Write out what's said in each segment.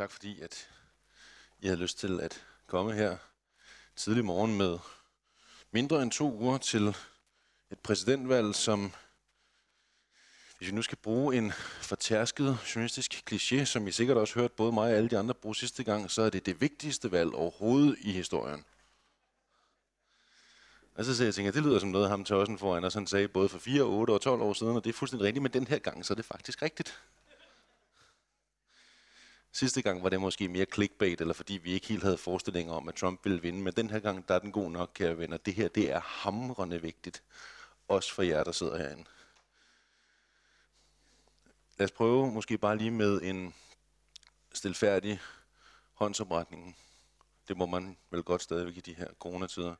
tak fordi at I havde lyst til at komme her tidlig morgen med mindre end to uger til et præsidentvalg, som hvis vi nu skal bruge en fortærsket journalistisk kliché, som I sikkert også hørt både mig og alle de andre bruge sidste gang, så er det det vigtigste valg overhovedet i historien. Og så jeg tænker, det lyder som noget, ham Tørsen foran os, han sagde både for 4, 8 og 12 år siden, og det er fuldstændig rigtigt, men den her gang, så er det faktisk rigtigt. Sidste gang var det måske mere clickbait, eller fordi vi ikke helt havde forestillinger om, at Trump ville vinde. Men den her gang, der er den god nok, kære venner. Det her, det er hamrende vigtigt. Også for jer, der sidder herinde. Lad os prøve måske bare lige med en stilfærdig håndsopretning. Det må man vel godt stadigvæk i de her coronatider.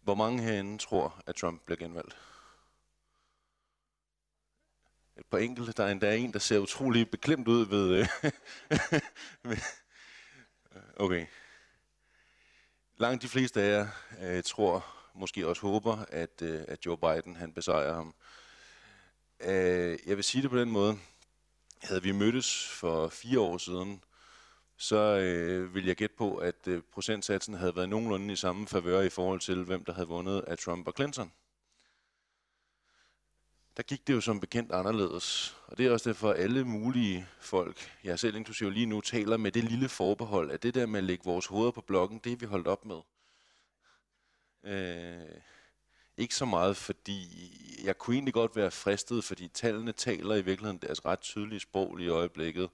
Hvor mange herinde tror, at Trump bliver genvalgt? Et par enkelte. Der er endda en, der ser utrolig beklemt ud øh, ved... Okay. Langt de fleste af jer øh, tror, måske også håber, at, øh, at Joe Biden han besejrer ham. Øh, jeg vil sige det på den måde. Havde vi mødtes for fire år siden, så øh, vil jeg gætte på, at øh, procentsatsen havde været nogenlunde i samme favør i forhold til, hvem der havde vundet af Trump og Clinton der gik det jo som bekendt anderledes. Og det er også derfor, at alle mulige folk, jeg selv inklusive lige nu, taler med det lille forbehold, at det der med at lægge vores hoveder på blokken, det er vi holdt op med. Øh, ikke så meget, fordi jeg kunne egentlig godt være fristet, fordi tallene taler i virkeligheden deres ret tydelige sprog i øjeblikket.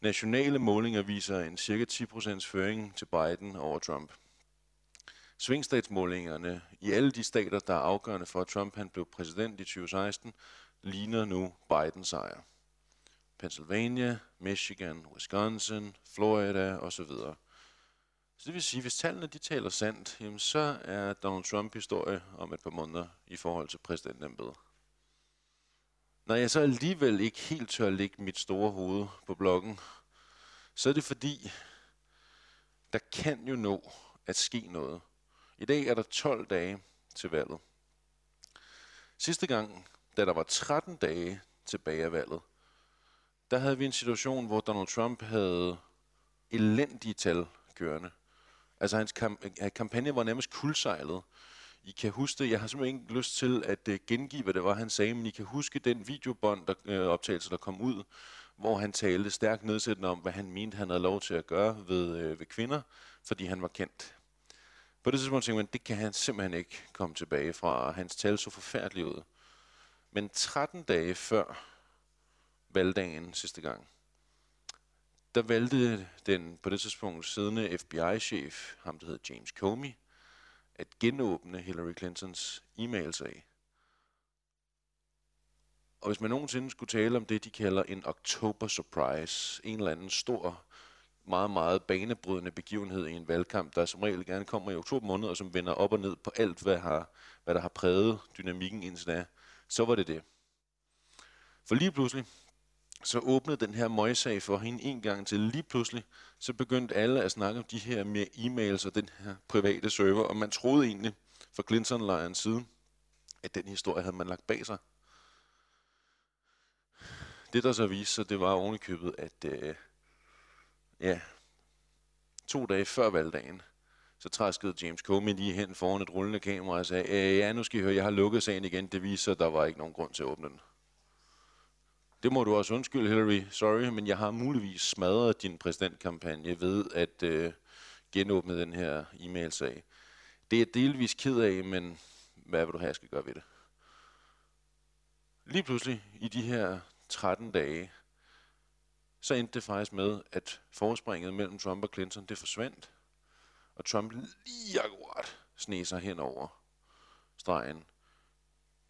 Nationale målinger viser en cirka 10% føring til Biden over Trump. Svingstatsmålingerne i alle de stater, der er afgørende for, at Trump han blev præsident i 2016, ligner nu Bidens sejr. Pennsylvania, Michigan, Wisconsin, Florida osv. Så det vil sige, hvis tallene de taler sandt, jamen så er Donald Trump historie om et par måneder i forhold til præsidentembedet. Når jeg så alligevel ikke helt tør lægge mit store hoved på bloggen, så er det fordi, der kan jo nå at ske noget i dag er der 12 dage til valget. Sidste gang, da der var 13 dage tilbage af valget, der havde vi en situation, hvor Donald Trump havde elendige tal kørende. Altså hans kamp- kampagne var nærmest kuldsejlet. I kan huske det. Jeg har simpelthen ikke lyst til at øh, gengive, hvad det var, han sagde, men I kan huske den videobånd, der, øh, optagelse, der kom ud, hvor han talte stærkt nedsættende om, hvad han mente, han havde lov til at gøre ved, øh, ved kvinder, fordi han var kendt. På det tidspunkt tænkte man, det kan han simpelthen ikke komme tilbage fra. Hans tal så forfærdeligt ud. Men 13 dage før valgdagen sidste gang, der valgte den på det tidspunkt siddende FBI-chef, ham der hed James Comey, at genåbne Hillary Clintons e-mailsag. Og hvis man nogensinde skulle tale om det, de kalder en October Surprise, en eller anden stor meget, meget banebrydende begivenhed i en valgkamp, der som regel gerne kommer i oktober måned, og som vender op og ned på alt, hvad, har, hvad der har præget dynamikken indtil da, så var det det. For lige pludselig, så åbnede den her møgssag for hende en gang til. Lige pludselig, så begyndte alle at snakke om de her med e-mails og den her private server, og man troede egentlig fra Clinton-lejrens side, at den historie havde man lagt bag sig. Det der så viste sig, det var ovenikøbet, at øh, ja, to dage før valgdagen, så træskede James Comey lige hen foran et rullende kamera og sagde, øh, ja, nu skal I høre, jeg har lukket sagen igen. Det viser, at der var ikke nogen grund til at åbne den. Det må du også undskylde, Hillary. Sorry, men jeg har muligvis smadret din præsidentkampagne ved at øh, genåbne den her e-mail-sag. Det er jeg delvis ked af, men hvad vil du have, jeg skal gøre ved det? Lige pludselig, i de her 13 dage, så endte det faktisk med, at forspringet mellem Trump og Clinton, det forsvandt. Og Trump lige akkurat sne sig hen over stregen.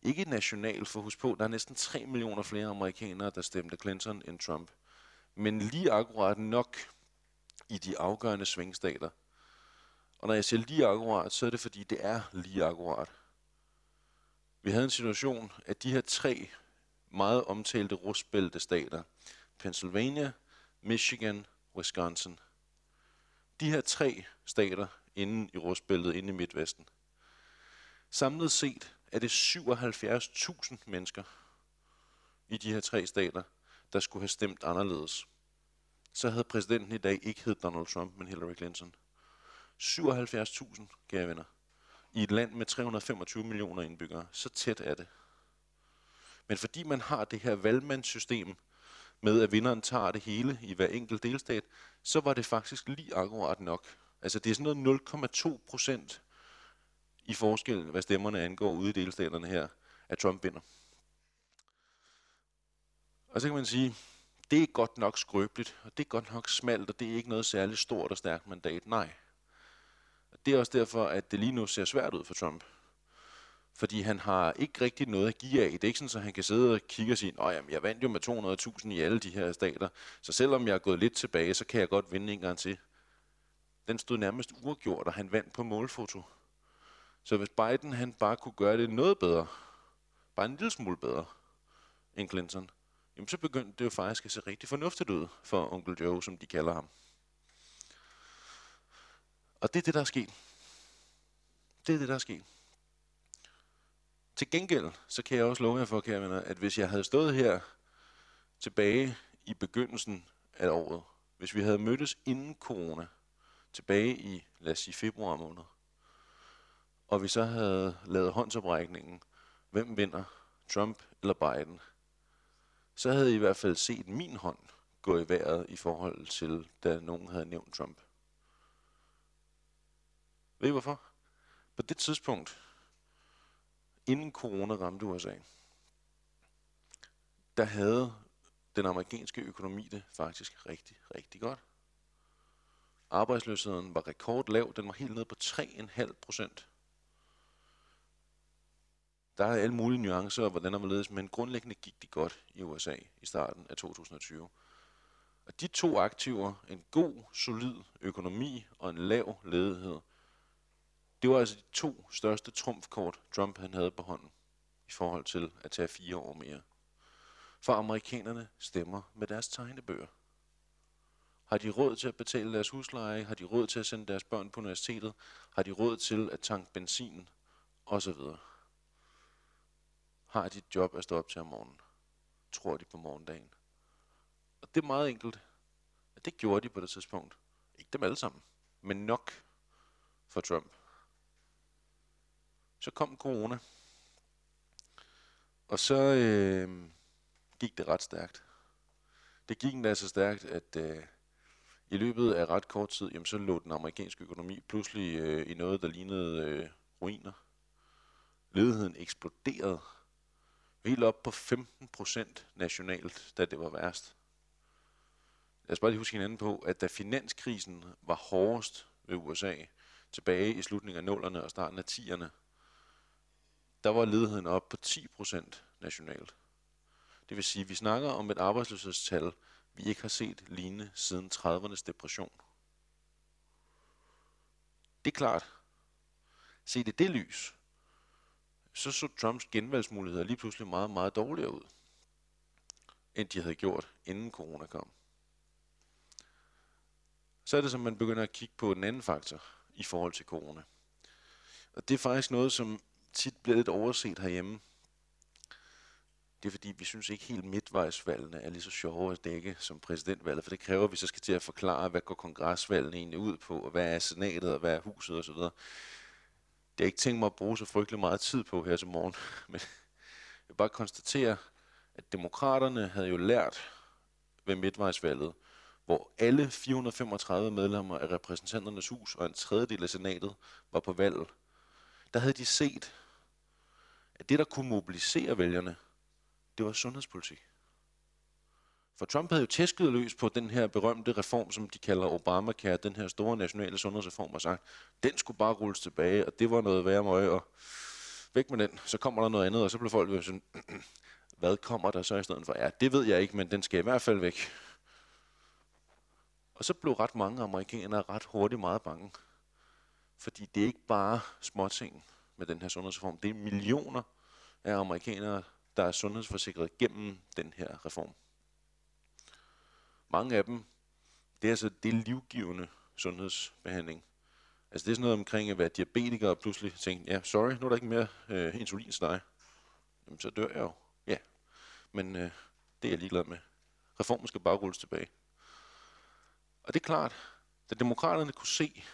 Ikke national, for husk på, der er næsten 3 millioner flere amerikanere, der stemte Clinton end Trump. Men lige akkurat nok i de afgørende svingstater. Og når jeg siger lige akkurat, så er det fordi, det er lige akkurat. Vi havde en situation, at de her tre meget omtalte rustbæltestater, stater, Pennsylvania, Michigan, Wisconsin. De her tre stater inde i rustbæltet, inde i Midtvesten. Samlet set er det 77.000 mennesker i de her tre stater, der skulle have stemt anderledes. så havde præsidenten i dag ikke hed Donald Trump, men Hillary Clinton. 77.000, kære venner. I et land med 325 millioner indbyggere. Så tæt er det. Men fordi man har det her valgmandssystem med, at vinderen tager det hele i hver enkelt delstat, så var det faktisk lige akkurat nok. Altså det er sådan noget 0,2 procent i forskellen, hvad stemmerne angår ude i delstaterne her, at Trump vinder. Og så kan man sige, det er godt nok skrøbeligt, og det er godt nok smalt, og det er ikke noget særligt stort og stærkt mandat. Nej. Det er også derfor, at det lige nu ser svært ud for Trump. Fordi han har ikke rigtig noget at give af. Det er ikke sådan, at han kan sidde og kigge og sige, at jeg vandt jo med 200.000 i alle de her stater, så selvom jeg er gået lidt tilbage, så kan jeg godt vinde en gang til. Den stod nærmest uafgjort, og han vandt på målfoto. Så hvis Biden han bare kunne gøre det noget bedre, bare en lille smule bedre end Clinton, jamen så begyndte det jo faktisk at se rigtig fornuftigt ud for onkel Joe, som de kalder ham. Og det er det, der er sket. Det er det, der er sket. Til gengæld, så kan jeg også love jer for, kære venner, at hvis jeg havde stået her tilbage i begyndelsen af året, hvis vi havde mødtes inden corona, tilbage i, lad os sige, februar måned, og vi så havde lavet håndsoprækningen, hvem vinder, Trump eller Biden, så havde I i hvert fald set min hånd gå i vejret i forhold til, da nogen havde nævnt Trump. Ved I hvorfor? På det tidspunkt, inden corona ramte USA, der havde den amerikanske økonomi det faktisk rigtig, rigtig godt. Arbejdsløsheden var rekordlav, den var helt nede på 3,5 procent. Der er alle mulige nuancer, hvordan der ledes, men grundlæggende gik det godt i USA i starten af 2020. Og de to aktiver, en god, solid økonomi og en lav ledighed, det var altså de to største trumfkort, Trump han havde på hånden i forhold til at tage fire år mere. For amerikanerne stemmer med deres tegnebøger. Har de råd til at betale deres husleje? Har de råd til at sende deres børn på universitetet? Har de råd til at tanke benzin? Og så videre. Har de et job at stå op til om morgenen? Tror de på morgendagen? Og det er meget enkelt. At det gjorde de på det tidspunkt. Ikke dem alle sammen, men nok for Trump. Så kom corona. Og så øh, gik det ret stærkt. Det gik endda så stærkt, at øh, i løbet af ret kort tid, jamen, så lå den amerikanske økonomi pludselig øh, i noget, der lignede øh, ruiner. Ledigheden eksploderede helt op på 15 procent nationalt, da det var værst. Lad os bare lige huske hinanden på, at da finanskrisen var hårdest ved USA, tilbage i slutningen af 0'erne og starten af 10'erne, der var ledigheden op på 10% nationalt. Det vil sige, at vi snakker om et arbejdsløshedstal, vi ikke har set lignende siden 30'ernes depression. Det er klart. Se det det lys, så så Trumps genvalgsmuligheder lige pludselig meget, meget dårligere ud, end de havde gjort, inden corona kom. Så er det, som man begynder at kigge på en anden faktor i forhold til corona. Og det er faktisk noget, som tit bliver lidt overset herhjemme. Det er fordi, vi synes ikke helt midtvejsvalgene er lige så sjove at dække som præsidentvalget, for det kræver, at vi så skal til at forklare, hvad går kongresvalgene egentlig ud på, og hvad er senatet, og hvad er huset osv. Det er ikke tænkt mig at bruge så frygtelig meget tid på her til morgen, men jeg vil bare konstatere, at demokraterne havde jo lært ved midtvejsvalget, hvor alle 435 medlemmer af repræsentanternes hus og en tredjedel af senatet var på valg. der havde de set, at det, der kunne mobilisere vælgerne, det var sundhedspolitik. For Trump havde jo tæsket løs på den her berømte reform, som de kalder Obamacare, den her store nationale sundhedsreform, og sagt, den skulle bare rulles tilbage, og det var noget værre møg, og væk med den, så kommer der noget andet, og så blev folk jo sådan, hvad kommer der så i stedet for? Ja, det ved jeg ikke, men den skal i hvert fald væk. Og så blev ret mange amerikanere ret hurtigt meget bange. Fordi det er ikke bare småting med den her sundhedsreform. Det er millioner af amerikanere, der er sundhedsforsikret gennem den her reform. Mange af dem, det er altså det livgivende sundhedsbehandling. Altså det er sådan noget omkring at være diabetiker og pludselig tænke, ja, sorry, nu er der ikke mere øh, insulin til dig. Jamen, så dør jeg jo. Ja, men øh, det er jeg ligeglad med. Reformen skal bare rulles tilbage. Og det er klart, da demokraterne kunne se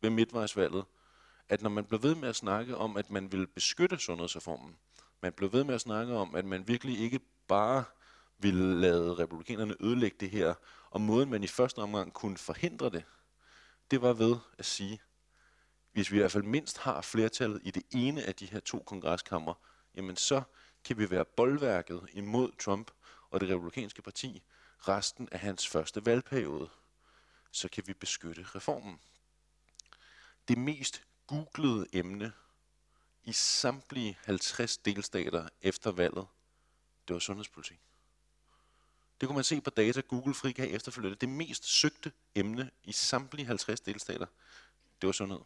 ved midtvejsvalget, at når man blev ved med at snakke om, at man ville beskytte sundhedsreformen, man blev ved med at snakke om, at man virkelig ikke bare ville lade republikanerne ødelægge det her, og måden man i første omgang kunne forhindre det, det var ved at sige, hvis vi i hvert fald mindst har flertallet i det ene af de her to kongreskammer, jamen så kan vi være boldværket imod Trump og det republikanske parti resten af hans første valgperiode. Så kan vi beskytte reformen. Det mest googlede emne i samtlige 50 delstater efter valget, det var sundhedspolitik. Det kunne man se på data, Google frigav efterfølgende. Det mest søgte emne i samtlige 50 delstater, det var sundhed.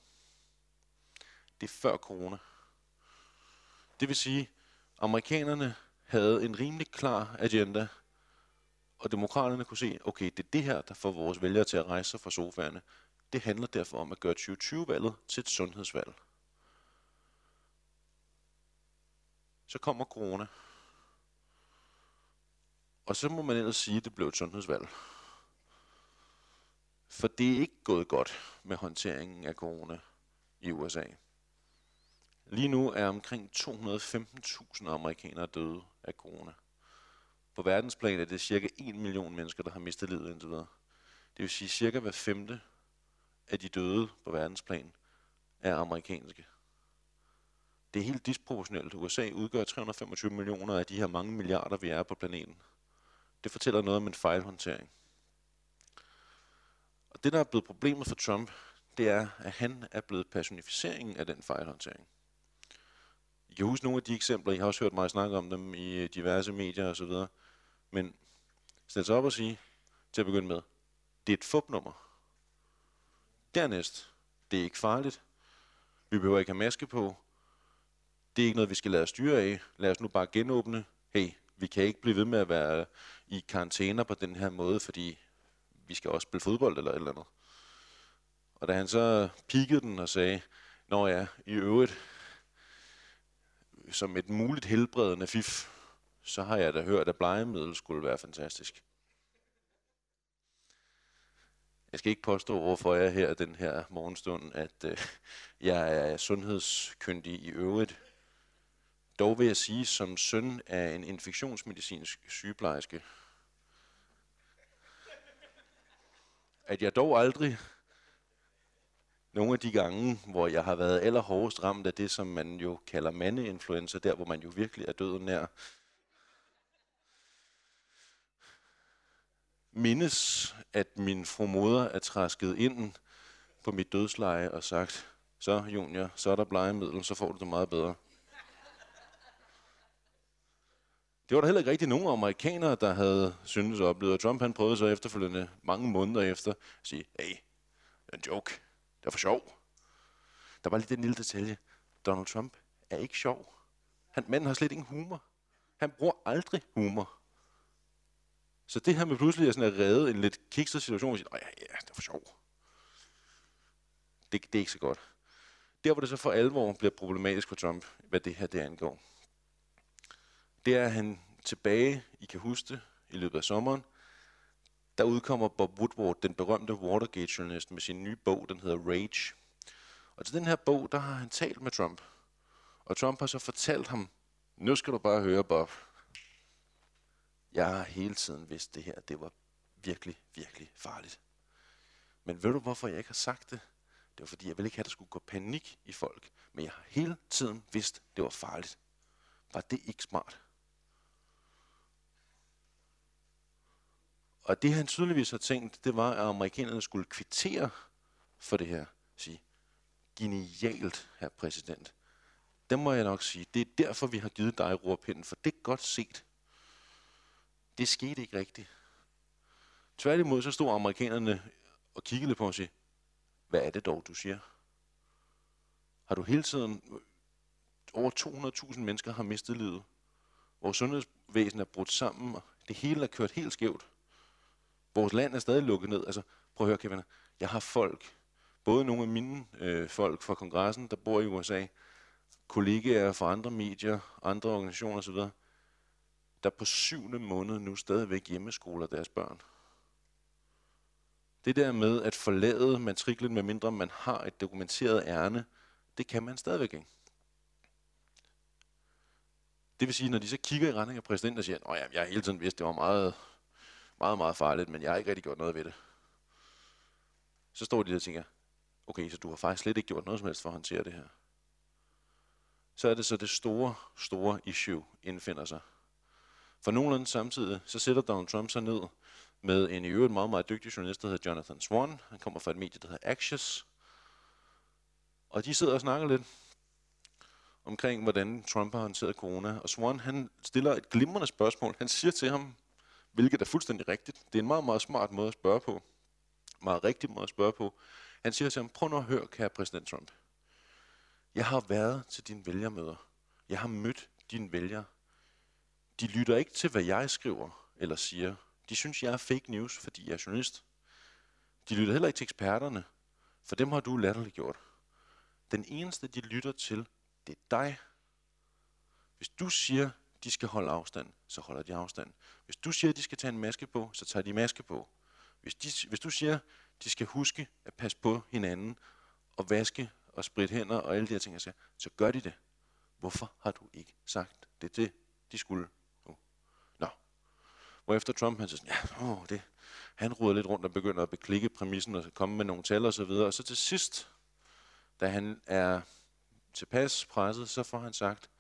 Det er før corona. Det vil sige, amerikanerne havde en rimelig klar agenda, og demokraterne kunne se, okay, det er det her, der får vores vælgere til at rejse sig fra sofaerne. Det handler derfor om at gøre 2020-valget til et sundhedsvalg. Så kommer corona. Og så må man ellers sige, at det blev et sundhedsvalg. For det er ikke gået godt med håndteringen af corona i USA. Lige nu er omkring 215.000 amerikanere døde af corona. På verdensplan er det cirka 1 million mennesker, der har mistet livet indtil videre. Det vil sige, cirka hver femte af de døde på verdensplan er amerikanske. Det er helt disproportionelt. USA udgør 325 millioner af de her mange milliarder, vi er på planeten. Det fortæller noget om en fejlhåndtering. Og det, der er blevet problemet for Trump, det er, at han er blevet personificeringen af den fejlhåndtering. I kan huske nogle af de eksempler, I har også hørt mig snakke om dem i øh, diverse medier osv. Men stil sig op og sige, til at begynde med, det er et fupnummer. Dernæst, det er ikke farligt. Vi behøver ikke have maske på. Det er ikke noget, vi skal lade os styre af. Lad os nu bare genåbne. Hey, vi kan ikke blive ved med at være i karantæner på den her måde, fordi vi skal også spille fodbold eller et eller andet. Og da han så pikkede den og sagde, Nå ja, i øvrigt, som et muligt helbredende fif, så har jeg da hørt, at blegemiddel skulle være fantastisk. Jeg skal ikke påstå overfor jer her den her morgenstund, at øh, jeg er sundhedskyndig i øvrigt. Dog vil jeg sige, som søn af en infektionsmedicinsk sygeplejerske, at jeg dog aldrig nogle af de gange, hvor jeg har været allerhårdest ramt af det, som man jo kalder mandeinfluenza, der hvor man jo virkelig er døden nær, mindes, at min fru moder er træsket ind på mit dødsleje og sagt, så Junior, så er der blegemiddel, så får du det meget bedre. Det var der heller ikke rigtig nogen amerikanere, der havde syntes og oplevet. Trump han prøvede så efterfølgende mange måneder efter at sige, hey, det er en joke. Det er for sjov. Der var lige den lille detalje. Donald Trump er ikke sjov. Han, manden har slet ingen humor. Han bruger aldrig humor. Så det her med pludselig at, sådan at redde en lidt kikset situation, og sige, ja, ja, det er for sjov. Det, det er ikke så godt. Der, hvor det så for alvor bliver problematisk for Trump, hvad det her det angår, det er, at han tilbage, I kan huske det, i løbet af sommeren, der udkommer Bob Woodward, den berømte Watergate-journalist, med sin nye bog, den hedder Rage. Og til den her bog, der har han talt med Trump. Og Trump har så fortalt ham, nu skal du bare høre, Bob. Jeg har hele tiden vidst det her, det var virkelig, virkelig farligt. Men ved du, hvorfor jeg ikke har sagt det? Det var fordi, jeg ville ikke have, at der skulle gå panik i folk. Men jeg har hele tiden vidst, det var farligt. Var det ikke smart? Og det han tydeligvis har tænkt, det var, at amerikanerne skulle kvittere for det her. Sige, genialt, herr præsident. Det må jeg nok sige. Det er derfor, vi har givet dig råpinden, for det er godt set. Det skete ikke rigtigt. Tværtimod så stod amerikanerne og kiggede på og sagde, hvad er det dog, du siger? Har du hele tiden, over 200.000 mennesker har mistet livet. Vores sundhedsvæsen er brudt sammen, og det hele er kørt helt skævt. Vores land er stadig lukket ned. Altså, prøv at høre, Kevin. Jeg har folk, både nogle af mine øh, folk fra kongressen, der bor i USA, kollegaer fra andre medier, andre organisationer osv., der på syvende måned nu stadigvæk hjemmeskoler deres børn. Det der med at forlade matriklen, med mindre man har et dokumenteret ærne, det kan man stadigvæk ikke. Det vil sige, når de så kigger i retning af præsidenten og siger, at jeg har hele tiden vidst, det var meget, meget, meget farligt, men jeg har ikke rigtig gjort noget ved det. Så står de der og tænker, okay, så du har faktisk slet ikke gjort noget som helst for at håndtere det her. Så er det så det store, store issue indfinder sig. For nogenlunde samtidig, så sætter Donald Trump sig ned med en i øvrigt meget, meget dygtig journalist, der hedder Jonathan Swan. Han kommer fra et medie, der hedder Axios. Og de sidder og snakker lidt omkring, hvordan Trump har håndteret corona. Og Swan, han stiller et glimrende spørgsmål. Han siger til ham, hvilket er fuldstændig rigtigt. Det er en meget, meget smart måde at spørge på. Meget rigtig måde at spørge på. Han siger til ham, prøv nu at høre, kære præsident Trump. Jeg har været til dine vælgermøder. Jeg har mødt dine vælgere. De lytter ikke til, hvad jeg skriver eller siger. De synes, jeg er fake news, fordi jeg er journalist. De lytter heller ikke til eksperterne, for dem har du latterligt gjort. Den eneste, de lytter til, det er dig. Hvis du siger, de skal holde afstand, så holder de afstand. Hvis du siger, de skal tage en maske på, så tager de maske på. Hvis, de, hvis du siger, de skal huske at passe på hinanden og vaske og spritte hænder og alle de her ting, jeg siger, så gør de det. Hvorfor har du ikke sagt det til, de skulle efter Trump, han siger sådan, ja, åh, det, han ruder lidt rundt og begynder at beklikke præmissen og komme med nogle tal og så videre. Og så til sidst, da han er tilpas presset, så får han sagt,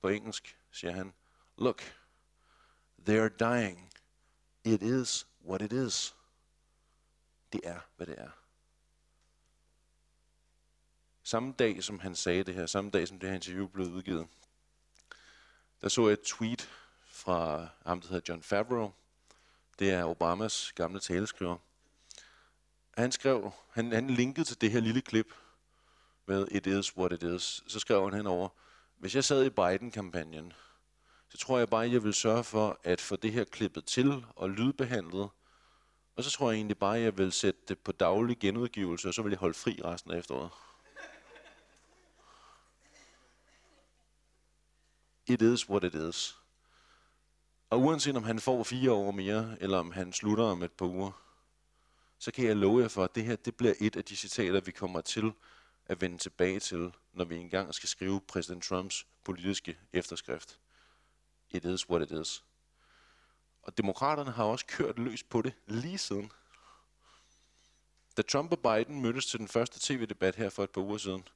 på engelsk siger han, Look, they are dying. It is what it is. Det er, hvad det er. Samme dag, som han sagde det her, samme dag, som det her interview blev udgivet, der så jeg et tweet fra ham, der hedder John Favreau. Det er Obamas gamle taleskriver. Han skrev, han, han linkede til det her lille klip med It is what it is. Så skrev han henover, hvis jeg sad i Biden-kampagnen, så tror jeg bare, at jeg vil sørge for at få det her klippet til og lydbehandlet. Og så tror jeg egentlig bare, at jeg vil sætte det på daglig genudgivelse, og så vil jeg holde fri resten af efteråret. It is what it is. Og uanset om han får fire år mere, eller om han slutter om et par uger, så kan jeg love jer for, at det her det bliver et af de citater, vi kommer til at vende tilbage til, når vi engang skal skrive præsident Trumps politiske efterskrift. It is what it is. Og demokraterne har også kørt løs på det lige siden. Da Trump og Biden mødtes til den første tv-debat her for et par uger siden,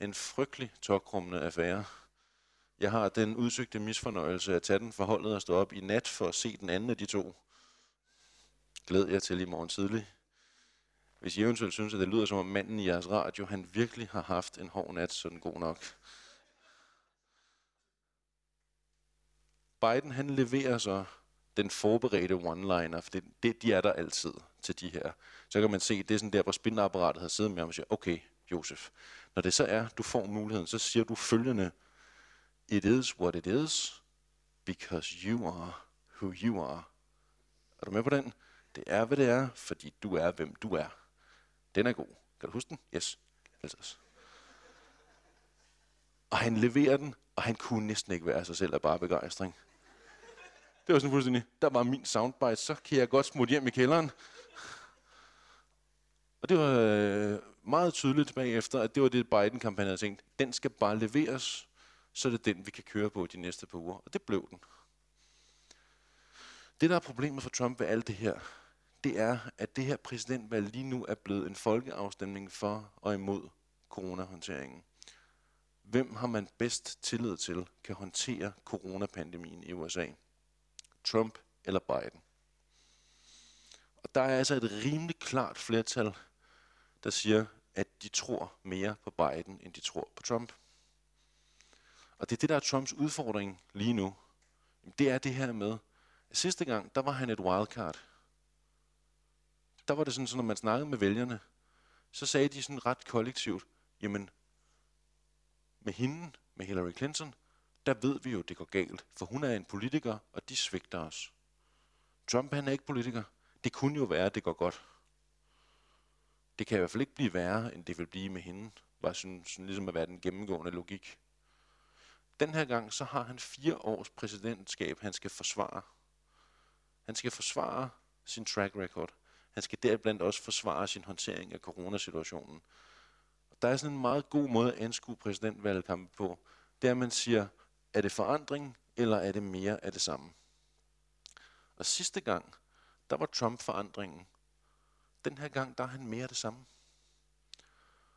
en frygtelig tokrummende affære. Jeg har den udsøgte misfornøjelse at tage den forholdet og stå op i nat for at se den anden af de to. Glæd jer til i morgen tidlig. Hvis I eventuelt synes, at det lyder som om manden i jeres radio, han virkelig har haft en hård nat, så den god nok. Biden han leverer så den forberedte one-liner, for det, det, de er der altid til de her. Så kan man se, det er sådan der, hvor spindapparatet har siddet med ham og siger, okay, Josef, når det så er, du får muligheden, så siger du følgende, It is what it is, because you are who you are. Er du med på den? Det er, hvad det er, fordi du er, hvem du er. Den er god. Kan du huske den? Yes. Altså. Og han leverer den, og han kunne næsten ikke være sig selv af bare begejstring. Det var sådan fuldstændig, der var min soundbite, så kan jeg godt smutte hjem i kælderen. Og det var øh, meget tydeligt bagefter, at det var det, Biden-kampagnen havde tænkt. Den skal bare leveres, så er det den, vi kan køre på de næste par uger. Og det blev den. Det, der er problemet for Trump ved alt det her, det er, at det her præsidentvalg lige nu er blevet en folkeafstemning for og imod coronahåndteringen. Hvem har man bedst tillid til kan håndtere coronapandemien i USA? Trump eller Biden? Og der er altså et rimelig klart flertal, der siger, at de tror mere på Biden, end de tror på Trump. Og det er det, der er Trumps udfordring lige nu. Det er det her med, at sidste gang, der var han et wildcard der var det sådan, så når man snakkede med vælgerne, så sagde de sådan ret kollektivt, jamen, med hende, med Hillary Clinton, der ved vi jo, det går galt, for hun er en politiker, og de svigter os. Trump, han er ikke politiker. Det kunne jo være, at det går godt. Det kan i hvert fald ikke blive værre, end det vil blive med hende, var sådan, sådan ligesom at være den gennemgående logik. Den her gang, så har han fire års præsidentskab, han skal forsvare. Han skal forsvare sin track record. Han skal deriblandt også forsvare sin håndtering af coronasituationen. Der er sådan en meget god måde at anskue præsidentvalgkampen på. Det er, at man siger, er det forandring, eller er det mere af det samme? Og sidste gang, der var Trump forandringen. Den her gang, der er han mere af det samme.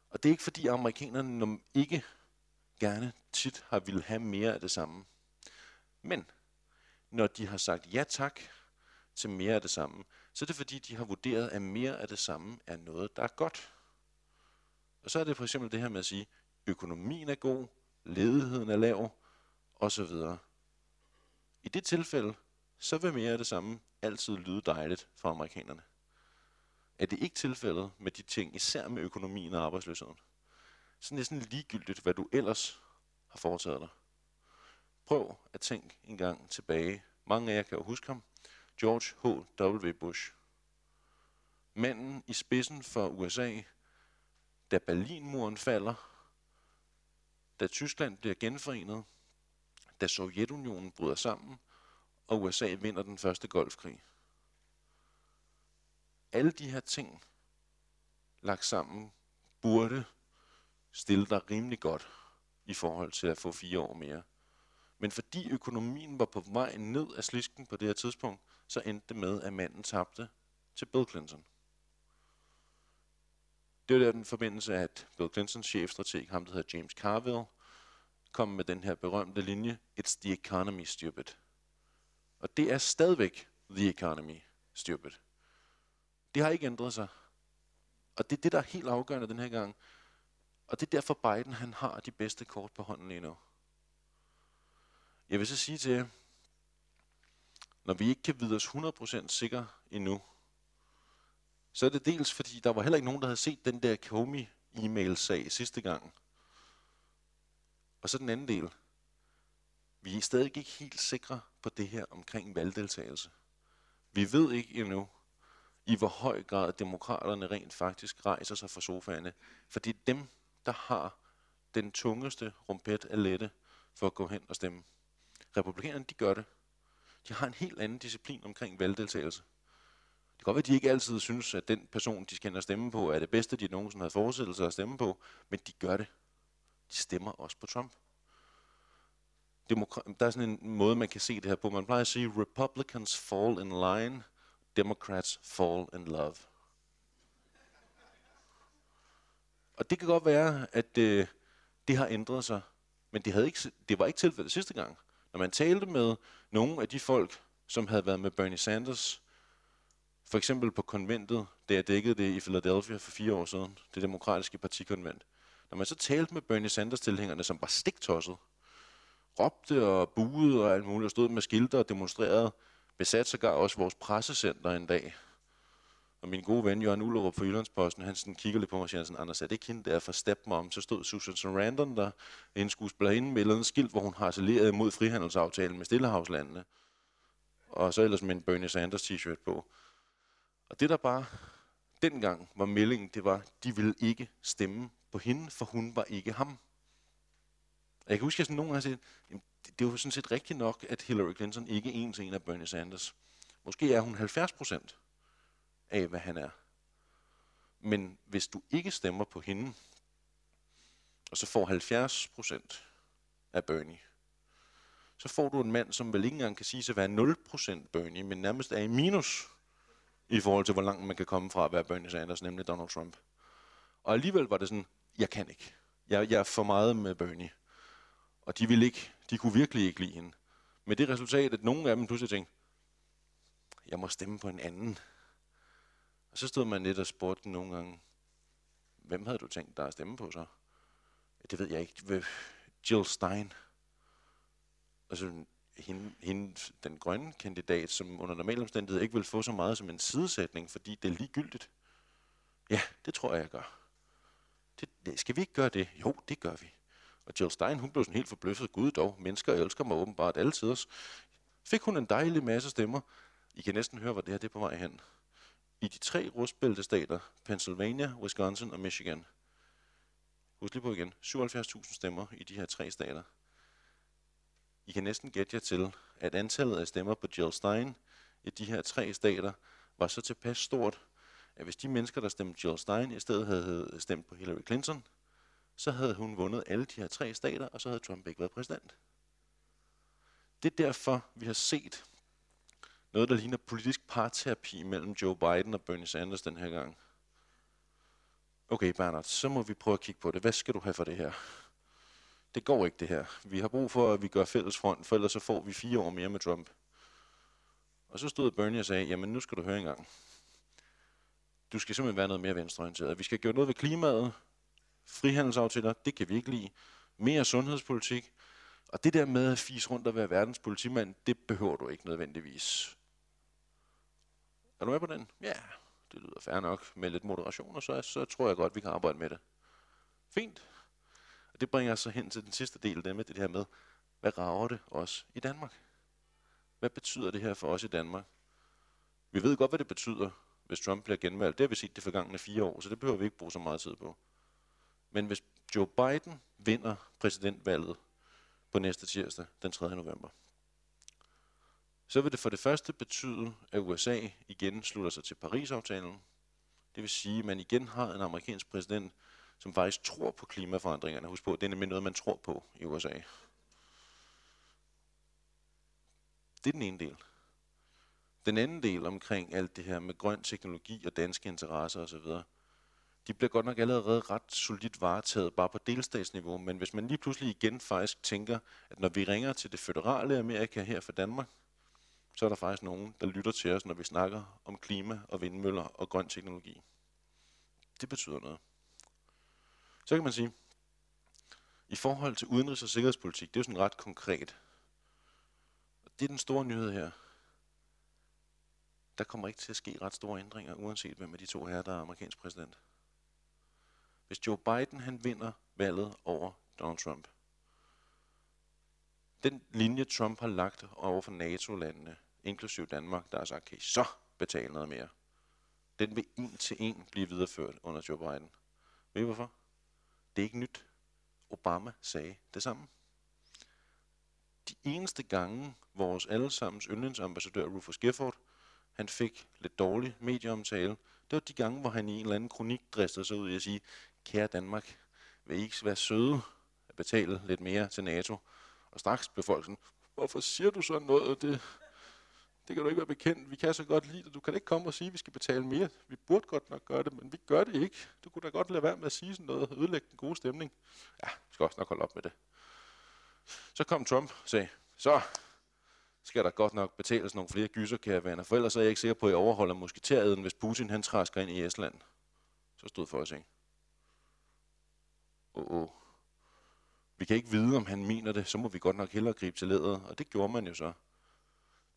Og det er ikke fordi amerikanerne ikke gerne tit har ville have mere af det samme. Men når de har sagt ja tak til mere af det samme, så er det fordi, de har vurderet, at mere af det samme er noget, der er godt. Og så er det for eksempel det her med at sige, økonomien er god, ledigheden er lav, osv. I det tilfælde, så vil mere af det samme altid lyde dejligt for amerikanerne. Er det ikke tilfældet med de ting, især med økonomien og arbejdsløsheden? Så er ligegyldigt, hvad du ellers har foretaget dig. Prøv at tænke en gang tilbage. Mange af jer kan jo huske ham. George H.W. Bush. Manden i spidsen for USA, da Berlinmuren falder, da Tyskland bliver genforenet, da Sovjetunionen bryder sammen, og USA vinder den første golfkrig. Alle de her ting lagt sammen burde stille dig rimelig godt i forhold til at få fire år mere. Men fordi økonomien var på vej ned af slisken på det her tidspunkt, så endte det med, at manden tabte til Bill Clinton. Det var der den forbindelse, at Bill Clintons chefstrateg, ham der hedder James Carville, kom med den her berømte linje, It's the economy, stupid. Og det er stadigvæk the economy, stupid. Det har ikke ændret sig. Og det er det, der er helt afgørende den her gang. Og det er derfor Biden, han har de bedste kort på hånden lige nu. Jeg vil så sige til jer, når vi ikke kan vide os 100% sikre endnu, så er det dels fordi, der var heller ikke nogen, der havde set den der Comey e-mail-sag sidste gang. Og så den anden del. Vi er stadig ikke helt sikre på det her omkring valgdeltagelse. Vi ved ikke endnu, i hvor høj grad demokraterne rent faktisk rejser sig fra sofaerne. For det er dem, der har den tungeste rumpet af lette for at gå hen og stemme. Republikanerne, de gør det. De har en helt anden disciplin omkring valgdeltagelse. Det kan godt være, at de ikke altid synes, at den person, de skal stemme på, er det bedste, de nogensinde har forestillet sig at stemme på, men de gør det. De stemmer også på Trump. Demokra- der er sådan en måde, man kan se det her på. Man plejer at sige, Republicans fall in line, Democrats fall in love. Og det kan godt være, at øh, det har ændret sig, men det, havde ikke, det var ikke tilfældet sidste gang. Når man talte med nogle af de folk, som havde været med Bernie Sanders, for eksempel på konventet, da jeg dækkede det i Philadelphia for fire år siden, det demokratiske partikonvent. Når man så talte med Bernie Sanders-tilhængerne, som var stiktosset, råbte og buede og alt muligt, og stod med skilter og demonstrerede, besat sågar også vores pressecenter en dag. Og min gode ven, Jørgen Ullerup fra Jyllandsposten, han sådan kigger lidt på mig og siger sådan, Anders, er det ikke hende der for Step om Så stod Susan Sarandon der, en skuespillerinde med en skilt, hvor hun har saleret imod frihandelsaftalen med Stillehavslandene. Og så ellers med en Bernie Sanders t-shirt på. Og det der bare dengang var meldingen, det var, de ville ikke stemme på hende, for hun var ikke ham. Og jeg kan huske, at sådan nogen har set, det, det er jo sådan set rigtigt nok, at Hillary Clinton ikke er en til en af Bernie Sanders. Måske er hun 70 procent af, hvad han er. Men hvis du ikke stemmer på hende, og så får 70 procent af Bernie, så får du en mand, som vel ikke engang kan sige sig at være 0 procent Bernie, men nærmest er i minus i forhold til, hvor langt man kan komme fra at være Bernie Sanders, nemlig Donald Trump. Og alligevel var det sådan, jeg kan ikke. Jeg, jeg er for meget med Bernie. Og de ville ikke, de kunne virkelig ikke lide hende. Med det resultat, at nogle af dem pludselig tænkte, jeg må stemme på en anden. Og så stod man lidt og spurgte den nogle gange, hvem havde du tænkt dig at stemme på så? Det ved jeg ikke. Jill Stein. Altså, hende, hende, den grønne kandidat, som under normale omstændigheder ikke vil få så meget som en sidesætning, fordi det er ligegyldigt. Ja, det tror jeg, jeg gør. Det, skal vi ikke gøre det? Jo, det gør vi. Og Jill Stein, hun blev sådan helt forbløffet. Gud dog, mennesker elsker mig åbenbart altid. Fik hun en dejlig masse stemmer. I kan næsten høre, hvor det her det er på vej hen. I de tre rustbæltestater, Pennsylvania, Wisconsin og Michigan. Husk lige på igen, 77.000 stemmer i de her tre stater. I kan næsten gætte jer til, at antallet af stemmer på Jill Stein i de her tre stater var så tilpas stort, at hvis de mennesker, der stemte Jill Stein, i stedet havde stemt på Hillary Clinton, så havde hun vundet alle de her tre stater, og så havde Trump ikke været præsident. Det er derfor, vi har set noget, der ligner politisk parterapi mellem Joe Biden og Bernie Sanders den her gang. Okay, Bernard, så må vi prøve at kigge på det. Hvad skal du have for det her? Det går ikke, det her. Vi har brug for, at vi gør fælles front, for ellers så får vi fire år mere med Trump. Og så stod Bernie og sagde, jamen nu skal du høre engang. Du skal simpelthen være noget mere venstreorienteret. Vi skal gøre noget ved klimaet. Frihandelsaftaler, det kan vi ikke lide. Mere sundhedspolitik. Og det der med at fise rundt og være verdens politimand, det behøver du ikke nødvendigvis. Er du med på den? Ja, det lyder fair nok. Med lidt moderation, og så, så tror jeg godt, vi kan arbejde med det. Fint. Og det bringer os så hen til den sidste del, det med det her med, hvad rager det os i Danmark? Hvad betyder det her for os i Danmark? Vi ved godt, hvad det betyder, hvis Trump bliver genvalgt. Det har vi set de forgangne fire år, så det behøver vi ikke bruge så meget tid på. Men hvis Joe Biden vinder præsidentvalget på næste tirsdag, den 3. november, så vil det for det første betyde, at USA igen slutter sig til Paris-aftalen. Det vil sige, at man igen har en amerikansk præsident, som faktisk tror på klimaforandringerne. Husk på, det er nemlig noget, man tror på i USA. Det er den ene del. Den anden del omkring alt det her med grøn teknologi og danske interesser osv., de bliver godt nok allerede ret solidt varetaget bare på delstatsniveau, men hvis man lige pludselig igen faktisk tænker, at når vi ringer til det føderale Amerika her for Danmark, så er der faktisk nogen, der lytter til os, når vi snakker om klima og vindmøller og grøn teknologi. Det betyder noget. Så kan man sige, i forhold til udenrigs- og sikkerhedspolitik, det er jo sådan ret konkret. Og det er den store nyhed her. Der kommer ikke til at ske ret store ændringer, uanset hvem af de to her, der er amerikansk præsident. Hvis Joe Biden han vinder valget over Donald Trump, den linje Trump har lagt over for NATO-landene, inklusiv Danmark, der har sagt, okay, så betale noget mere. Den vil en til en blive videreført under Joe Biden. Ved I hvorfor? Det er ikke nyt. Obama sagde det samme. De eneste gange, vores allesammens yndlingsambassadør Rufus Gifford, han fik lidt dårlig medieomtale, det var de gange, hvor han i en eller anden kronik dristede sig ud i at sige, kære Danmark, vil I ikke være søde at betale lidt mere til NATO? Og straks blev folk sådan, hvorfor siger du så noget? Det, det kan du ikke være bekendt. Vi kan så godt lide det. Du kan ikke komme og sige, at vi skal betale mere. Vi burde godt nok gøre det, men vi gør det ikke. Du kunne da godt lade være med at sige sådan noget og ødelægge den gode stemning. Ja, vi skal også nok holde op med det. Så kom Trump og sagde, så skal der godt nok betales nogle flere gyser, kære venner, for ellers er jeg ikke sikker på, at jeg overholder musketæret, hvis Putin han træsker ind i Estland. Så stod for os, ikke? Åh, oh, oh. Vi kan ikke vide, om han mener det, så må vi godt nok hellere gribe til læder, og det gjorde man jo så.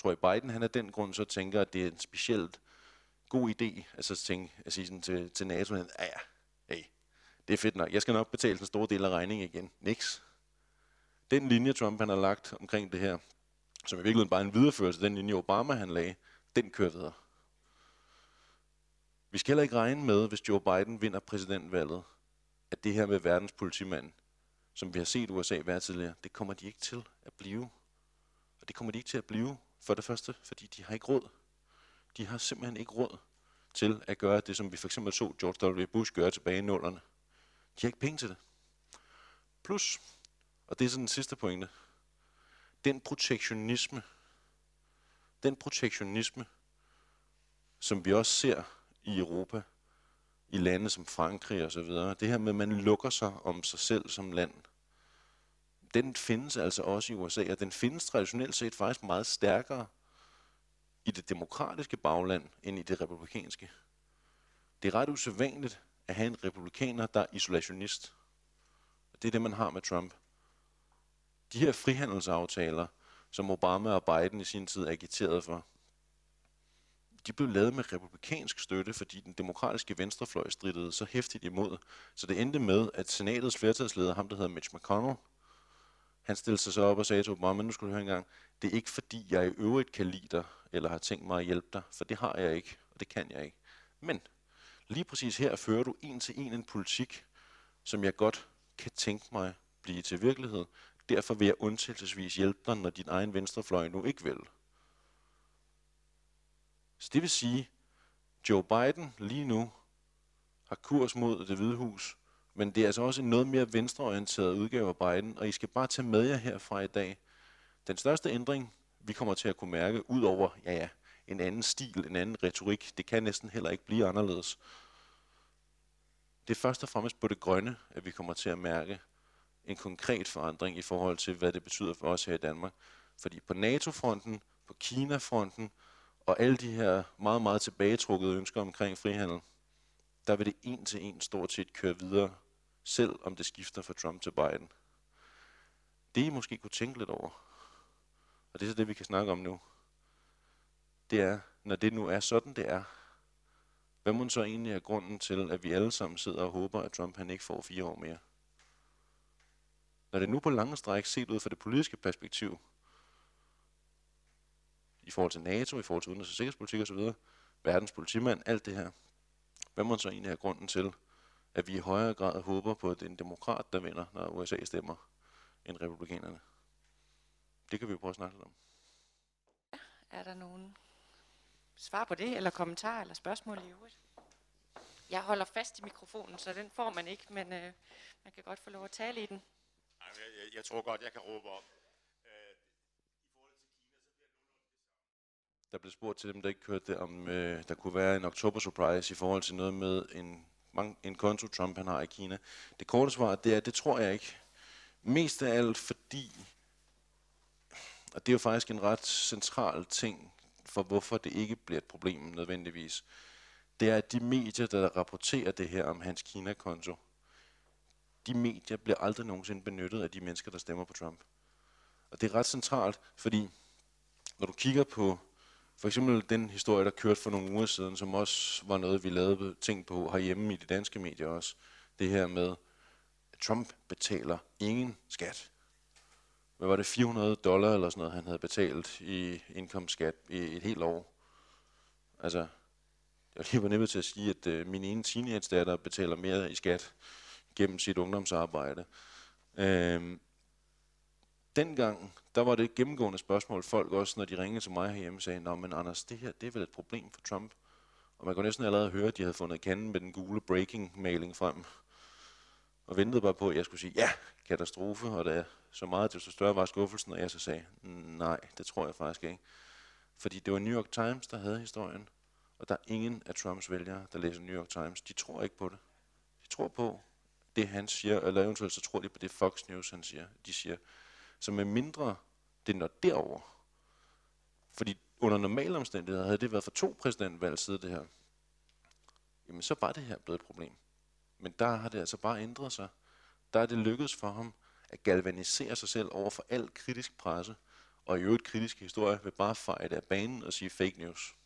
Tror jeg, Biden han af den grund så tænker, at det er en specielt god idé, altså at, tænke, at sige sådan til, til NATO, at ja, hey, det er fedt nok, jeg skal nok betale en stor del af regningen igen. Niks. Den linje, Trump han har lagt omkring det her, som i virkeligheden bare er en videreførelse af den linje, Obama han lagde, den kører videre. Vi skal heller ikke regne med, hvis Joe Biden vinder præsidentvalget, at det her med verdens politimand, som vi har set USA være tidligere, det kommer de ikke til at blive. Og det kommer de ikke til at blive, for det første, fordi de har ikke råd. De har simpelthen ikke råd til at gøre det, som vi for eksempel så George W. Bush gøre tilbage i nullerne. De har ikke penge til det. Plus, og det er sådan den sidste pointe, den protektionisme, den protektionisme, som vi også ser i Europa, i lande som Frankrig og så videre, det her med, at man lukker sig om sig selv som land, den findes altså også i USA, og den findes traditionelt set faktisk meget stærkere i det demokratiske bagland end i det republikanske. Det er ret usædvanligt at have en republikaner, der er isolationist. Det er det, man har med Trump. De her frihandelsaftaler, som Obama og Biden i sin tid agiterede for, de blev lavet med republikansk støtte, fordi den demokratiske venstrefløj strittede så hæftigt imod. Så det endte med, at senatets flertalsleder, ham der hedder Mitch McConnell, han stillede sig så op og sagde til Obama, nu skal du høre engang, det er ikke fordi, jeg i øvrigt kan lide dig, eller har tænkt mig at hjælpe dig, for det har jeg ikke, og det kan jeg ikke. Men lige præcis her fører du en til en en politik, som jeg godt kan tænke mig blive til virkelighed. Derfor vil jeg undtagelsesvis hjælpe dig, når din egen venstrefløj nu ikke vil. Så det vil sige, Joe Biden lige nu har kurs mod det hvide hus, men det er altså også en noget mere venstreorienteret udgave af Biden, og I skal bare tage med jer herfra i dag. Den største ændring, vi kommer til at kunne mærke, ud over ja, ja, en anden stil, en anden retorik, det kan næsten heller ikke blive anderledes. Det er først og fremmest på det grønne, at vi kommer til at mærke en konkret forandring i forhold til, hvad det betyder for os her i Danmark. Fordi på NATO-fronten, på Kina-fronten og alle de her meget, meget tilbagetrukkede ønsker omkring frihandel, der vil det en til en stort set køre videre, selv om det skifter fra Trump til Biden. Det I måske kunne tænke lidt over, og det er så det, vi kan snakke om nu, det er, når det nu er sådan, det er, hvad må så egentlig er grunden til, at vi alle sammen sidder og håber, at Trump han ikke får fire år mere? Når det nu på lange stræk set ud fra det politiske perspektiv, i forhold til NATO, i forhold til udenrigs- og sikkerhedspolitik osv., verdens politimand, alt det her, hvad må så egentlig er grunden til, at vi i højere grad håber på, at det er en demokrat, der vinder, når USA stemmer, end republikanerne? Det kan vi jo prøve at snakke lidt om. Er der nogen svar på det, eller kommentar eller spørgsmål i øvrigt? Jeg holder fast i mikrofonen, så den får man ikke, men øh, man kan godt få lov at tale i den. Jeg, jeg, jeg tror godt, jeg kan råbe op. Der blev spurgt til dem, der ikke hørte det, om øh, der kunne være en oktober surprise i forhold til noget med en, en konto, Trump han har i Kina. Det korte svar, det er, det tror jeg ikke. Mest af alt fordi, og det er jo faktisk en ret central ting for, hvorfor det ikke bliver et problem nødvendigvis, det er, at de medier, der rapporterer det her om hans Kina-konto, de medier bliver aldrig nogensinde benyttet af de mennesker, der stemmer på Trump. Og det er ret centralt, fordi når du kigger på for eksempel den historie, der kørte for nogle uger siden, som også var noget, vi lavede ting på herhjemme i de danske medier også. Det her med, at Trump betaler ingen skat. Hvad var det, 400 dollar eller sådan noget, han havde betalt i indkomstskat i et helt år. Altså, jeg lige var nemme til at sige, at øh, min ene teenage-datter betaler mere i skat gennem sit ungdomsarbejde. Øh, dengang, der var det et gennemgående spørgsmål, folk også, når de ringede til mig herhjemme, sagde, Nå, men Anders, det her, det er vel et problem for Trump? Og man kunne næsten allerede høre, at de havde fundet kanden med den gule breaking-mailing frem. Og ventede bare på, at jeg skulle sige, ja, katastrofe, og det er så meget, desto større var skuffelsen, og jeg så sagde, nej, det tror jeg faktisk ikke. Fordi det var New York Times, der havde historien, og der er ingen af Trumps vælgere, der læser New York Times. De tror ikke på det. De tror på det, han siger, eller eventuelt så tror de på det Fox News, han siger. De siger, så med mindre det når derover, fordi under normale omstændigheder havde det været for to præsidentvalg siden det her, jamen så var det her blevet et problem. Men der har det altså bare ændret sig. Der er det lykkedes for ham at galvanisere sig selv over for al kritisk presse, og i øvrigt kritisk historie vil bare fejre det af banen og sige fake news.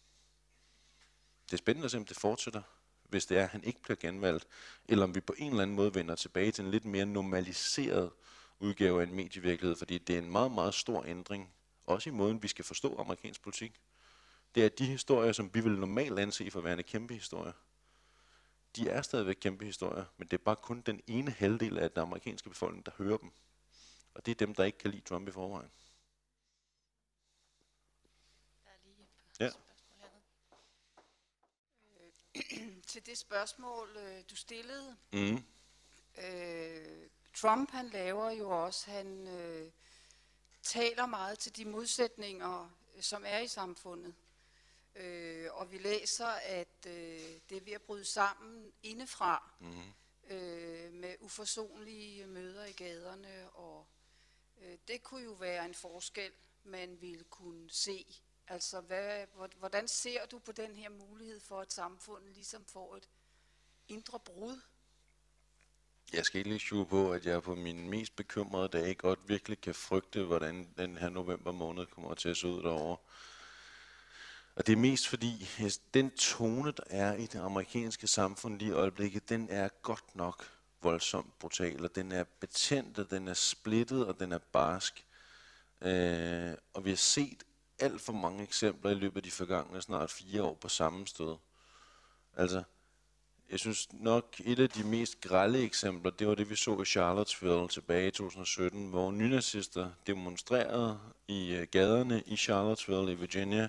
Det er spændende at se, om det fortsætter, hvis det er, at han ikke bliver genvalgt, eller om vi på en eller anden måde vender tilbage til en lidt mere normaliseret udgave af en medievirkelighed, fordi det er en meget, meget stor ændring, også i måden, vi skal forstå amerikansk politik. Det er de historier, som vi vil normalt anse for værende kæmpe historier. De er stadigvæk kæmpe historier, men det er bare kun den ene halvdel af den amerikanske befolkning, der hører dem. Og det er dem, der ikke kan lide Trump i forvejen. Der er lige et Ja. spørgsmål hernede. Til det spørgsmål, øh, du stillede, Mm. øh, Trump han laver jo også, han øh, taler meget til de modsætninger, øh, som er i samfundet. Øh, og vi læser, at øh, det er ved at bryde sammen indefra Mm. øh, med uforsonlige møder i gaderne. Og øh, det kunne jo være en forskel, man ville kunne se. Altså, hvad, hvor- hvordan ser du på den her mulighed for, at samfundet ligesom får et indre brud? Jeg skal ikke lige skjule på, at jeg på mine mest bekymrede dage godt virkelig kan frygte, hvordan den her november måned kommer til at se ud derovre. Og det er mest fordi, at den tone, der er i det amerikanske samfund lige i øjeblikket, den er godt nok voldsomt brutal, og den er betændt, og den er splittet, og den er barsk. Øh, og vi har set alt for mange eksempler i løbet af de forgangne snart fire år på samme sted. Altså, jeg synes nok, et af de mest grælde eksempler, det var det, vi så i Charlottesville tilbage i 2017, hvor nynazister demonstrerede i øh, gaderne i Charlottesville i Virginia.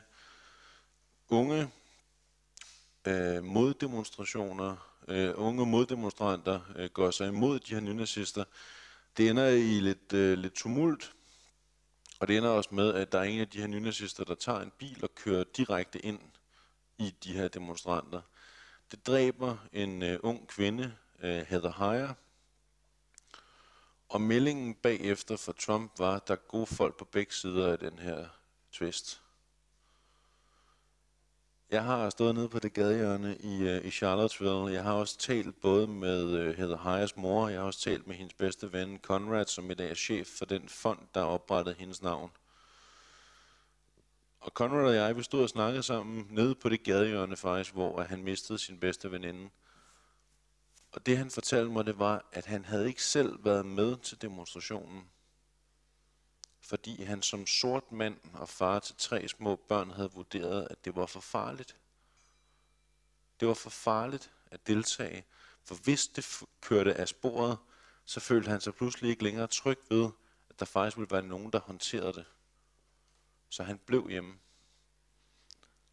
Unge øh, moddemonstrationer, øh, unge moddemonstranter øh, går sig imod de her nynazister. Det ender i lidt, øh, lidt tumult, og det ender også med, at der er en af de her nynazister, der tager en bil og kører direkte ind i de her demonstranter. Det dræber en øh, ung kvinde, øh, Heather Heyer, og meldingen bagefter for Trump var, at der er gode folk på begge sider af den her twist. Jeg har stået nede på det gadehjørne i, øh, i Charlottesville. Jeg har også talt både med øh, Heather Heyers mor, jeg har også talt med hendes bedste ven Conrad, som i dag er chef for den fond, der oprettede hendes navn. Og Conrad og jeg, vi stod og snakkede sammen nede på det gadehjørne faktisk, hvor han mistede sin bedste veninde. Og det han fortalte mig, det var, at han havde ikke selv været med til demonstrationen. Fordi han som sort mand og far til tre små børn havde vurderet, at det var for farligt. Det var for farligt at deltage. For hvis det kørte af sporet, så følte han sig pludselig ikke længere tryg ved, at der faktisk ville være nogen, der håndterede det. Så han blev hjemme.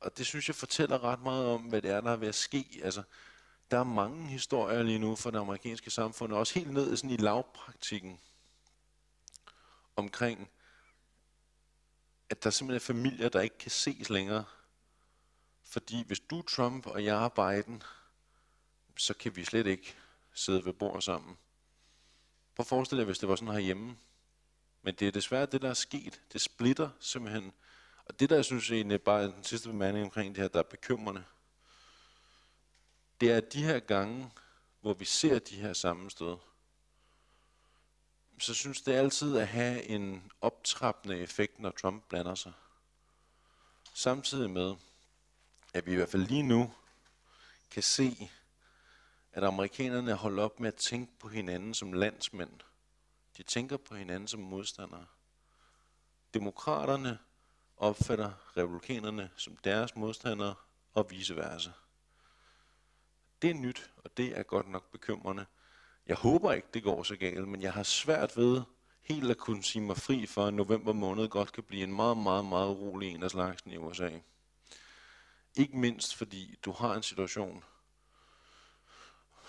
Og det synes jeg fortæller ret meget om, hvad det er, der er ved at ske. Altså, der er mange historier lige nu for det amerikanske samfund, og også helt ned sådan i lavpraktikken, omkring, at der simpelthen er familier, der ikke kan ses længere. Fordi hvis du er Trump, og jeg er Biden, så kan vi slet ikke sidde ved bord sammen. Prøv at forestille dig, hvis det var sådan herhjemme. Men det er desværre det, der er sket. Det splitter simpelthen. Og det, der jeg synes egentlig bare er den sidste bemærkning omkring det her, der er bekymrende, det er de her gange, hvor vi ser de her sammenstød, så synes det altid at have en optrappende effekt, når Trump blander sig. Samtidig med, at vi i hvert fald lige nu kan se, at amerikanerne holder op med at tænke på hinanden som landsmænd. De tænker på hinanden som modstandere. Demokraterne opfatter republikanerne som deres modstandere og vice versa. Det er nyt, og det er godt nok bekymrende. Jeg håber ikke, det går så galt, men jeg har svært ved helt at kunne sige mig fri for, at november måned godt kan blive en meget, meget, meget urolig en af slagsen i USA. Ikke mindst fordi du har en situation,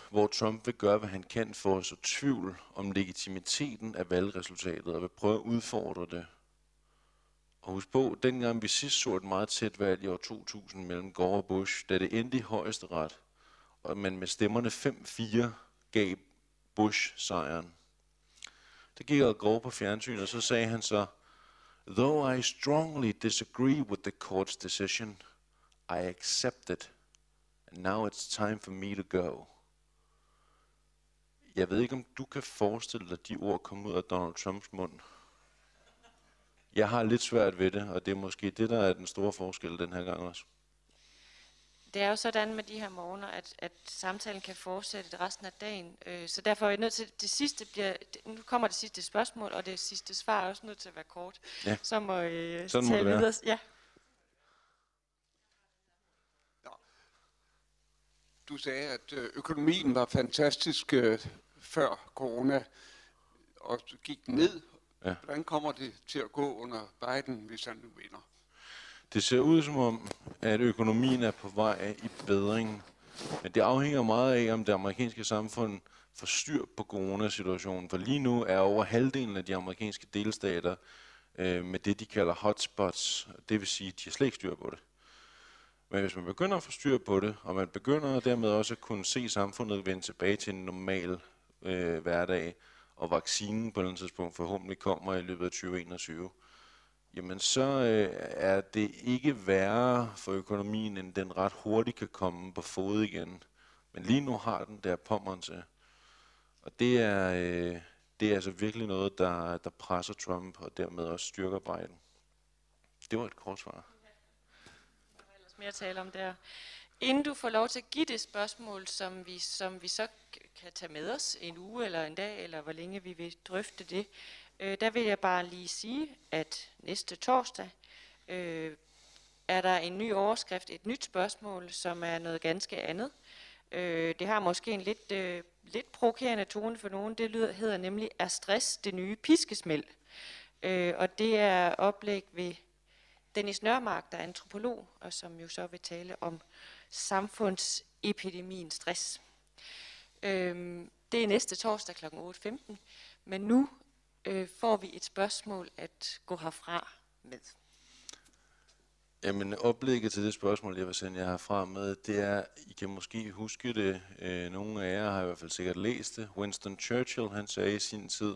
hvor Trump vil gøre, hvad han kan for at så tvivl om legitimiteten af valgresultatet og vil prøve at udfordre det. Og husk på, dengang vi sidst så et meget tæt valg i år 2000 mellem Gore og Bush, da det endte i højeste ret, og man med stemmerne 5-4 gav Bush sejren. Det gik og Gore på fjernsyn, og så sagde han så, Though I strongly disagree with the court's decision, I accept it, and now it's time for me to go. Jeg ved ikke, om du kan forestille dig, at de ord kom ud af Donald Trumps mund. Jeg har lidt svært ved det, og det er måske det, der er den store forskel den her gang også det er jo sådan med de her morgener, at, at samtalen kan fortsætte resten af dagen. Øh, så derfor er jeg nødt til, det sidste bliver, nu kommer det sidste spørgsmål, og det sidste svar er også nødt til at være kort. Ja. Så må øh, Sådan må det videre. Ja. Du sagde, at øh, økonomien var fantastisk øh, før corona, og gik ned. Ja. Hvordan kommer det til at gå under Biden, hvis han nu vinder? Det ser ud som om, at økonomien er på vej i bedring. Men det afhænger meget af, om det amerikanske samfund får styr på coronasituationen. For lige nu er over halvdelen af de amerikanske delstater øh, med det, de kalder hotspots. Det vil sige, at de har slet ikke styr på det. Men hvis man begynder at få styr på det, og man begynder dermed også at kunne se samfundet vende tilbage til en normal øh, hverdag, og vaccinen på et tidspunkt forhåbentlig kommer i løbet af 2021, jamen så øh, er det ikke værre for økonomien, end den ret hurtigt kan komme på fod igen. Men lige nu har den der pommeren til. Og det er, øh, det er altså virkelig noget, der, der presser Trump og dermed også styrker Biden. Det var et kort svar. Der var ellers mere at tale om der. Inden du får lov til at give det spørgsmål, som vi, som vi så kan tage med os en uge eller en dag, eller hvor længe vi vil drøfte det, øh, der vil jeg bare lige sige, at næste torsdag øh, er der en ny overskrift, et nyt spørgsmål, som er noget ganske andet. Øh, det har måske en lidt, øh, lidt provokerende tone for nogen. Det lyder, hedder nemlig, er stress det nye piskesmæld? Øh, og det er oplæg ved Dennis Nørmark, der er antropolog, og som jo så vil tale om samfundsepidemien stress. Øhm, det er næste torsdag kl. 8.15, men nu øh, får vi et spørgsmål at gå herfra med. Jamen, oplægget til det spørgsmål, jeg vil sende jer herfra med, det er, I kan måske huske det, øh, nogle af jer har i hvert fald sikkert læst det. Winston Churchill, han sagde i sin tid,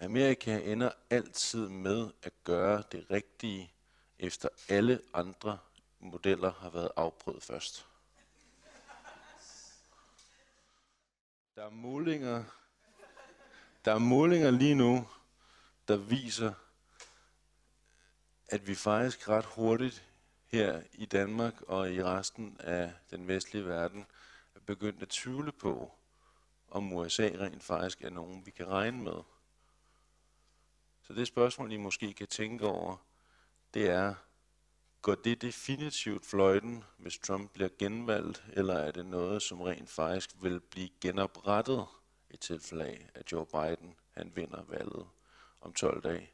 Amerika ender altid med at gøre det rigtige, efter alle andre modeller har været afprøvet først. Der er målinger, der er målinger lige nu, der viser, at vi faktisk ret hurtigt her i Danmark og i resten af den vestlige verden er begyndt at tvivle på, om USA rent faktisk er nogen, vi kan regne med. Så det spørgsmål, I måske kan tænke over, det er, går det definitivt fløjten, hvis Trump bliver genvalgt, eller er det noget, som rent faktisk vil blive genoprettet i tilfælde af, at Joe Biden han vinder valget om 12 dage?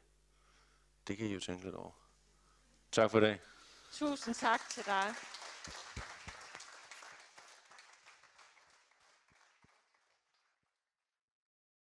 Det kan I jo tænke lidt over. Tak for i dag. Tusind tak til dig.